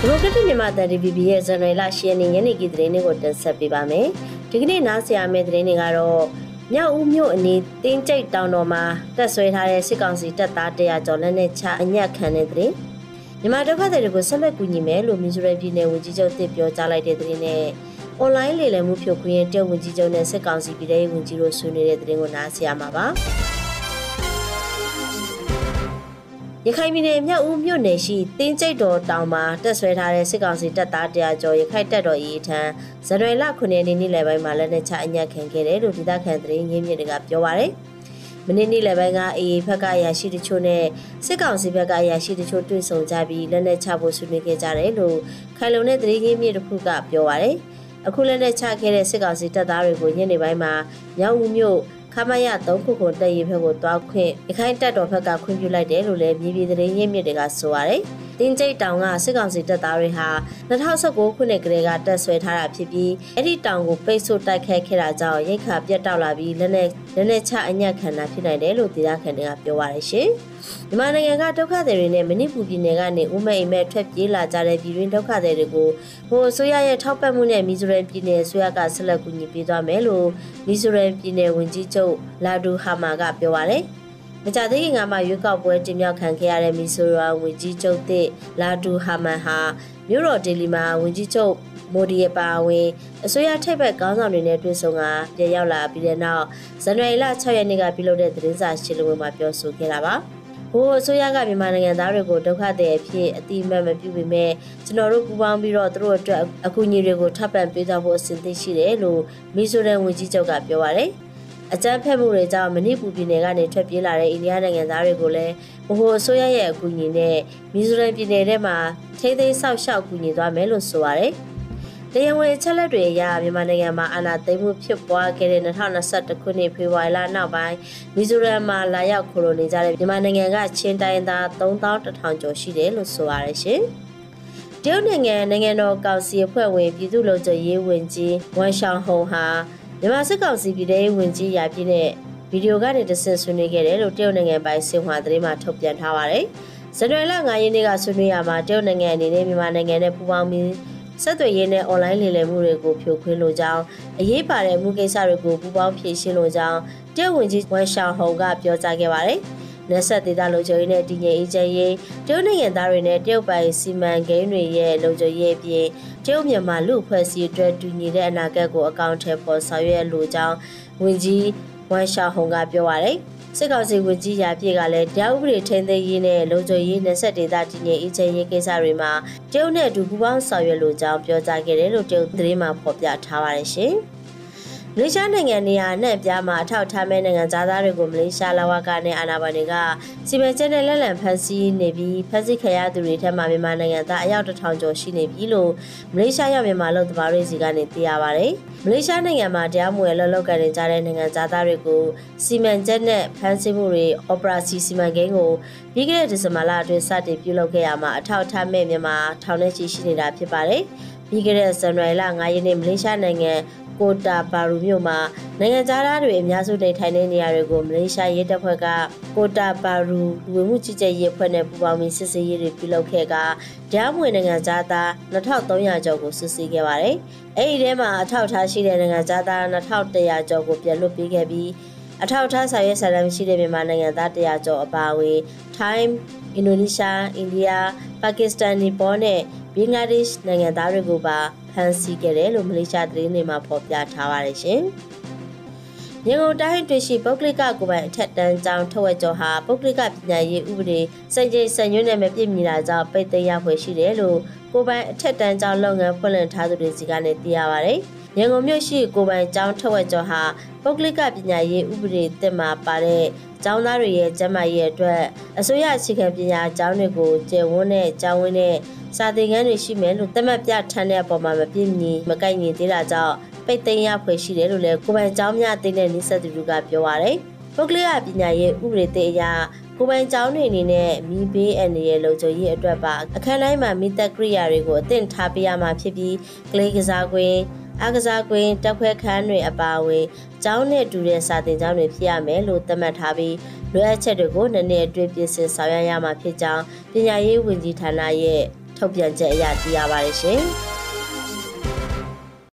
ဒီမိုကရက်တစ်မြန်မာတန် DVB ရဲ့ဇန်နဝါရီလ10ရက်နေ့ညနေခင်းသတင်းတွေကိုတင်ဆက်ပေးပါမယ်။ဒီကနေ့နားဆင်ရမယ့်သတင်းတွေကတော့မြောက်ဦးမြို့အနီးတင်းကျိတ်တောင်တော်မှာတက်ဆွဲထားတဲ့စစ်ကောင်စီတပ်သား100ကျော်လက်နဲ့ချအညက်ခံတဲ့သတင်း။မြန်မာဒုက္ခသည်တွေကိုဆက်လက်ကူညီမယ်လို့မီဇိုရမ်ပြည်နယ်ဝန်ကြီးချုပ်တစ်ပြောကြားလိုက်တဲ့သတင်းနဲ့အွန်လိုင်းလေလံမှုဖြိုခွင်းတဲ့ဝန်ကြီးချုပ်နဲ့စစ်ကောင်စီပြည်ထောင်ဝန်ကြီးတို့ဆွေးနွေးတဲ့သတင်းကိုနားဆင်ရမှာပါ။ ရခိုင်ပြည်နယ်မြောက်ဦးမြို့နယ်ရှိတင်းကျိတ်တော်တောင်မှာတက်ဆွဲထားတဲ့စစ်ကောင်စီတပ်သားတရားကျော်ရခိုင်တပ်တော်ရေးထံဇန်နဝါရီလ9ရက်နေ့နေ့လယ်ပိုင်းမှာလက်နက်ချအညက်ခံခဲ့တယ်လို့ဒေသခံသတင်းရင်းမြစ်တွေကပြောပါရယ်မနေ့နေ့လယ်ပိုင်းကအေအေဘက်ကအရာရှိတချို့နဲ့စစ်ကောင်စီဘက်ကအရာရှိတချို့တွေ့ဆုံကြပြီးလက်နက်ချဖို့ဆွေးနွေးခဲ့ကြတယ်လို့ခိုင်လုံတဲ့သတင်းရင်းမြစ်တစ်ခုကပြောပါရယ်အခုလက်နက်ချခဲ့တဲ့စစ်ကောင်စီတပ်သားတွေကိုညနေပိုင်းမှာမြောက်ဦးမြို့ ခမရ3ခုကိုတက်ရေးဘက်ကိုတွားခွင့်ရခိုင်တပ်တော်ဘက်ကခွင့်ပြုလိုက်တယ်လို့လည်းမြေပြည်သတင်းရင်းမြစ်တွေကဆိုပါတယ်။တင်းကျိတ်တောင်ကစစ်ကောင်စီတပ်သားတွေဟာ2019ခုနှစ်ကလေးကတက်ဆွဲထားတာဖြစ်ပြီးအဲ့ဒီတောင်ကိုပိတ်ဆို့တိုက်ခတ်ခဲ့တာကြောင့်ရိတ်ခါပြတ်တောက်လာပြီးလက်နဲ့လက်နဲ့ချအညက်ခံတာဖြစ်နိုင်တယ်လို့ဒေသခံတွေကပြောပါတယ်ရှင်။ မြန်မာနိုင်ငံကဒုက္ခသည်တွေနဲ့မဏိပူပြည်နယ်ကနေဥမဲ့အိမ်မဲ့ထွက်ပြေးလာကြတဲ့ပြည်တွင်းဒုက္ခသည်တွေကိုဟိုအစိုးရရဲ့ထောက်ပံ့မှုနဲ့မီဇိုရမ်ပြည်နယ်အစိုးရကဆက်လက်ကူညီပေးသွားမယ်လို့မီဇိုရမ်ပြည်နယ်ဝန်ကြီးချုပ်လာဒူဟာမာကပြောပါတယ်။မကြသေးခင်ကမှရွေးကောက်ပွဲတင်မြှောက်ခံခဲ့ရတဲ့မီဆိုရာဝန်ကြီးချုပ်သစ်လာဒူဟာမန်ဟာမြို့တော်ဒေလီမှာဝန်ကြီးချုပ်မိုဒီရဲ့ပါဝင်အစိုးရထိပ်ဘက်ခေါင်းဆောင်တွေနဲ့တွေ့ဆုံကပြန်ရောက်လာပြီးတဲ့နောက်ဇန်နဝါရီလ6ရက်နေ့ကပြုလုပ်တဲ့သတင်းစာရှင်းလင်းပွဲမှာပြောဆိုခဲ့တာပါ။ ဘိုးအစိုးရကမြန်မာနိုင်ငံသားတွေကိုဒုက္ခသည်အဖြစ်အတိအမှတ်မပြုပေမဲ့ကျွန်တော်တို့ပူးပေါင်းပြီးတော့သူတို့အတွက်အကူအညီတွေကိုထပ်ပံပေးသွားဖို့အစဉ်သင့်ရှိတယ်လို့မီဆိုရန်ဝန်ကြီးချုပ်ကပြောပါရယ်။အကြမ်းဖက်မှုတွေကြောင့်မဏိပူပြည်နယ်ကနေထွက်ပြေးလာတဲ့အိန္ဒိယနိုင်ငံသားတွေကိုလည်းဗဟိုအစိုးရရဲ့အကူအညီနဲ့မီဇိုရမ်ပြည်နယ်ထဲမှာထိသိမ်းဆောက်ရှောက်ကူညီသွားမယ်လို့ဆိုပါတယ်။ တရားဝင်ချက်လက်တွေအရမြန်မာနိုင်ငံမှာအာဏာသိမ်းမှုဖြစ်ပွားခဲ့တဲ့2021ခုနှစ်ဖေဖော်ဝါရီလနောက်ပိုင်းမီဇိုရမ်မှာလာရောက်ခိုလိုနေကြတဲ့မြန်မာနိုင်ငံကချင်းတိုင်းသား3100ကျော်ရှိတယ်လို့ဆိုပါတယ်ရှင်။တရုတ်နိုင်ငံနိုင်ငံတော်ကောင်စီအဖွဲ့ဝင်ပြည်သူ့လုံခြုံရေးဝန်ကြီးဝမ်ရှောင်ဟုံဟာမြန်မာစစ်ကောင်စီပြည်ထောင်ဝင်ကြီးရာပြည့်နဲ့ဗီဒီယိုကနေတဆင့်ဆွေးနွေးခဲ့တယ်လို့တရုတ်နိုင်ငံပိုင်စင်ဟွာသတင်းမှထုတ်ပြန်ထားပါတယ်။ဇန်နဝါရီလ9ရက်နေ့ကဆွေးနွေးရမှာတရုတ်နိုင်ငံအနေနဲ့မြန်မာနိုင်ငံနဲ့ပူးပေါင်းပြီး ဆက်သွယ်ရေးနဲ့အွန်လိုင်းလေလံမှုတွေကိုဖြိုခွင်းလိုကြောင်းအရေးပါတဲ့မှုကိစ္စတွေကိုပူးပေါင်းဖြေရှင်းလိုကြောင်းတရုတ်ဝန်ကြီးဝမ်ရှောင်ဟုံကပြောကြားခဲ့ပါတယ်။နယ်ဆက်ဒေသလုံခြုံရေးနဲ့တည်ငြိမ်အေးချမ်းရေးတရုတ်နိုင်ငံသားတွေနဲ့တရုတ်ပိုင်စီမံကိန်းတွေရဲ့လုံခြုံရေးအပြင်တရုတ်မြန်မာလူအဖွဲ့အစည်းအတွက်တူညီတဲ့အနာဂတ်ကိုအကောင့်ထဲပေါ်ဆောင်ရွက်လိုကြောင်းဝန်ကြီးဝမ်ရှာဟုံကပြောပါရယ် စစ်ကောင်စီဝန်ကြီးရာပြည့်ကလည်းတရားဥပဒေထိန်းသိမ်းရေးနဲ့လုံခြုံရေးနယ်စပ်ဒေသတည်ငြိမ်အေးချမ်းရေးကိစ္စတွေမှာတရုတ်နဲ့အတူပူးပေါင်းဆောင်ရွက်လိုကြောင်းပြောကြားခဲ့တယ်လို့တရုတ်သတင်းမှဖော်ပြထားပါတယ်ရှင်။မ လေးရှားနိုင်ငံနေရာနဲ့ပြားမှာအထောက်ထားမဲ့နိုင်ငံသားတွေကိုမလေးရှားလဝကနဲ့အာဏာပိုင်တွေကစီမံချက်နဲ့လက်လံဖမ်းဆီးနေပြီးဖမ်းဆီးခံရသူတွေထက်မှမြန်မာနိုင်ငံသားအယောက်တစ်ထောင်ကျော်ရှိနေပြီလို့မလေးရှားရောက်မြန်မာလူသမားတွေစီကနေသိရပါတယ်။မလေးရှားနိုင်ငံမှာတရားမဝင်လှုပ်လှုပ်ကန်နေကြတဲ့နိုင်ငံသားတွေကိုစီမံချက်နဲ့ဖမ်းဆီးမှုတွေ Operation စီမံကိန်းကိုပြီးခဲ့တဲ့ဒီဇင်ဘာလအတွင်းစတင်ပြုလုပ်ခဲ့ရမှာအထောက်ထားမဲ့မြန်မာထောင်နဲ့ချီရှိနေတာဖြစ်ပါတယ်။ပြီးခဲ့တဲ့ဇန်နဝါရီလ9ရက်နေ့မလေးရှားနိုင်ငံ ကိုတာပါရူမြို့မှာနိုင်ငံသားတွေအများစုနေထိုင်တဲ့နေရာတွေကိုမလေးရှားရဲတပ်ဖွဲ့ကကိုတာပါရူလူဝင်မှုကြီးကြပ်ရေးအဖွဲ့နဲ့ပူးပေါင်းပြီးစစ်ဆေးရေးတွေပြုလုပ်ခဲ့ကတရားမဝင်နိုင်ငံသား2300ကျော်ကိုစစ်ဆေးခဲ့ပါတယ်။အဲဒီထဲမှာအထောက်ထားရှိတဲ့နိုင်ငံသား2100ကျော်ကိုပြန်လွှတ်ပေးခဲ့ပြီး အထောက်ထားဆောင်ရွက်စာတမ်းရှိတဲ့မြန်မာနိုင်ငံသား100ကျော်အပါအဝင် Time အင်ဒိုနီးရှားအိန္ဒိယပါကစ္စတန်နီပေါနဲ့ဘင်္ဂလားဒေ့ရှ်နိုင်ငံသားတွေကိုပါဖမ်းဆီးခဲ့တယ်လို့မလေးရှားသတင်းတွေမှာဖော်ပြထားပါတယ်ရှင်။ရန်ကုန်တိုင်းတွင်ရှိပုဂ္ဂလိကကိုပိုင်အထက်တန်းကျောင်းထဝက်ကျော်ဟာပုဂ္ဂလိကပညာရေးဥပဒေစိတ်ကြိမ်ဆန်ရွနဲ့မပြည့်မီတာကြောင့်ပိတ်သိမ်းရဖွယ်ရှိတယ်လို့ကိုပိုင်အထက်တန်းကျောင်းလုပ်ငန်းဖွင့်လှစ်ထားသူတွေစီကနေသိရပါတယ်။ ရန်ကုန်မြို့ရှိကိုပိုင်ကျောင်းထဝက်ကျော်ဟာပုဂ္ဂလိကပညာရေးဥပဒေသစ်မှာပါတဲ့ကျောင်းသားတွေရဲ့ကျန်းမာရေးအတွက်အစိုးရအခြေခံပညာကျောင်းတွေကိုကျေဝန်းတဲ့ကျောင်းဝင်းတဲ့စာသင်ခန်းတွေရှိမယ်လို့သတ်မှတ်ပြထမ်းတဲ့အပေါ်မှာမပြည့်မီမကိုက်ညီသေးတာကြောင့်ပိတ်သိမ်းရဖွယ်ရှိတယ်လို့လည်းကိုပိုင်ကျောင်းများအသင်းနဲ့နှိဆက်သူတို့ကပြောပါရယ်ပုဂ္ဂလိကပညာရေးဥပဒေသစ်အရကိုပိုင်ကျောင်းတွေအနေနဲ့မိဘေးအန္တရာယ်လုံခြုံရေးအတွက်ပါအခန်းတိုင်းမှာမိသက်ကိရိယာတွေကိုအသင့်ထားပေးရမှာဖြစ်ပြီးကလေးကစားကွင်း အားကစားကွင်းတက်ခွဲခန်းတွေအပါအဝင်ကျောင်းနဲ့တူတဲ့စာသင်ကျောင်းတွေဖြစ်ရမယ်လို့သတ်မှတ်ထားပြီးလိုအပ်ချက်တွေကိုနည်းနည်းအတွင်းပြင်ဆင်ဆောင်ရွက်ရမှာဖြစ်ကြောင်းပညာရေးဝန်ကြီးဌာနရဲ့ထုတ်ပြန်ချက်အရသိရပါတယ်ရှင်။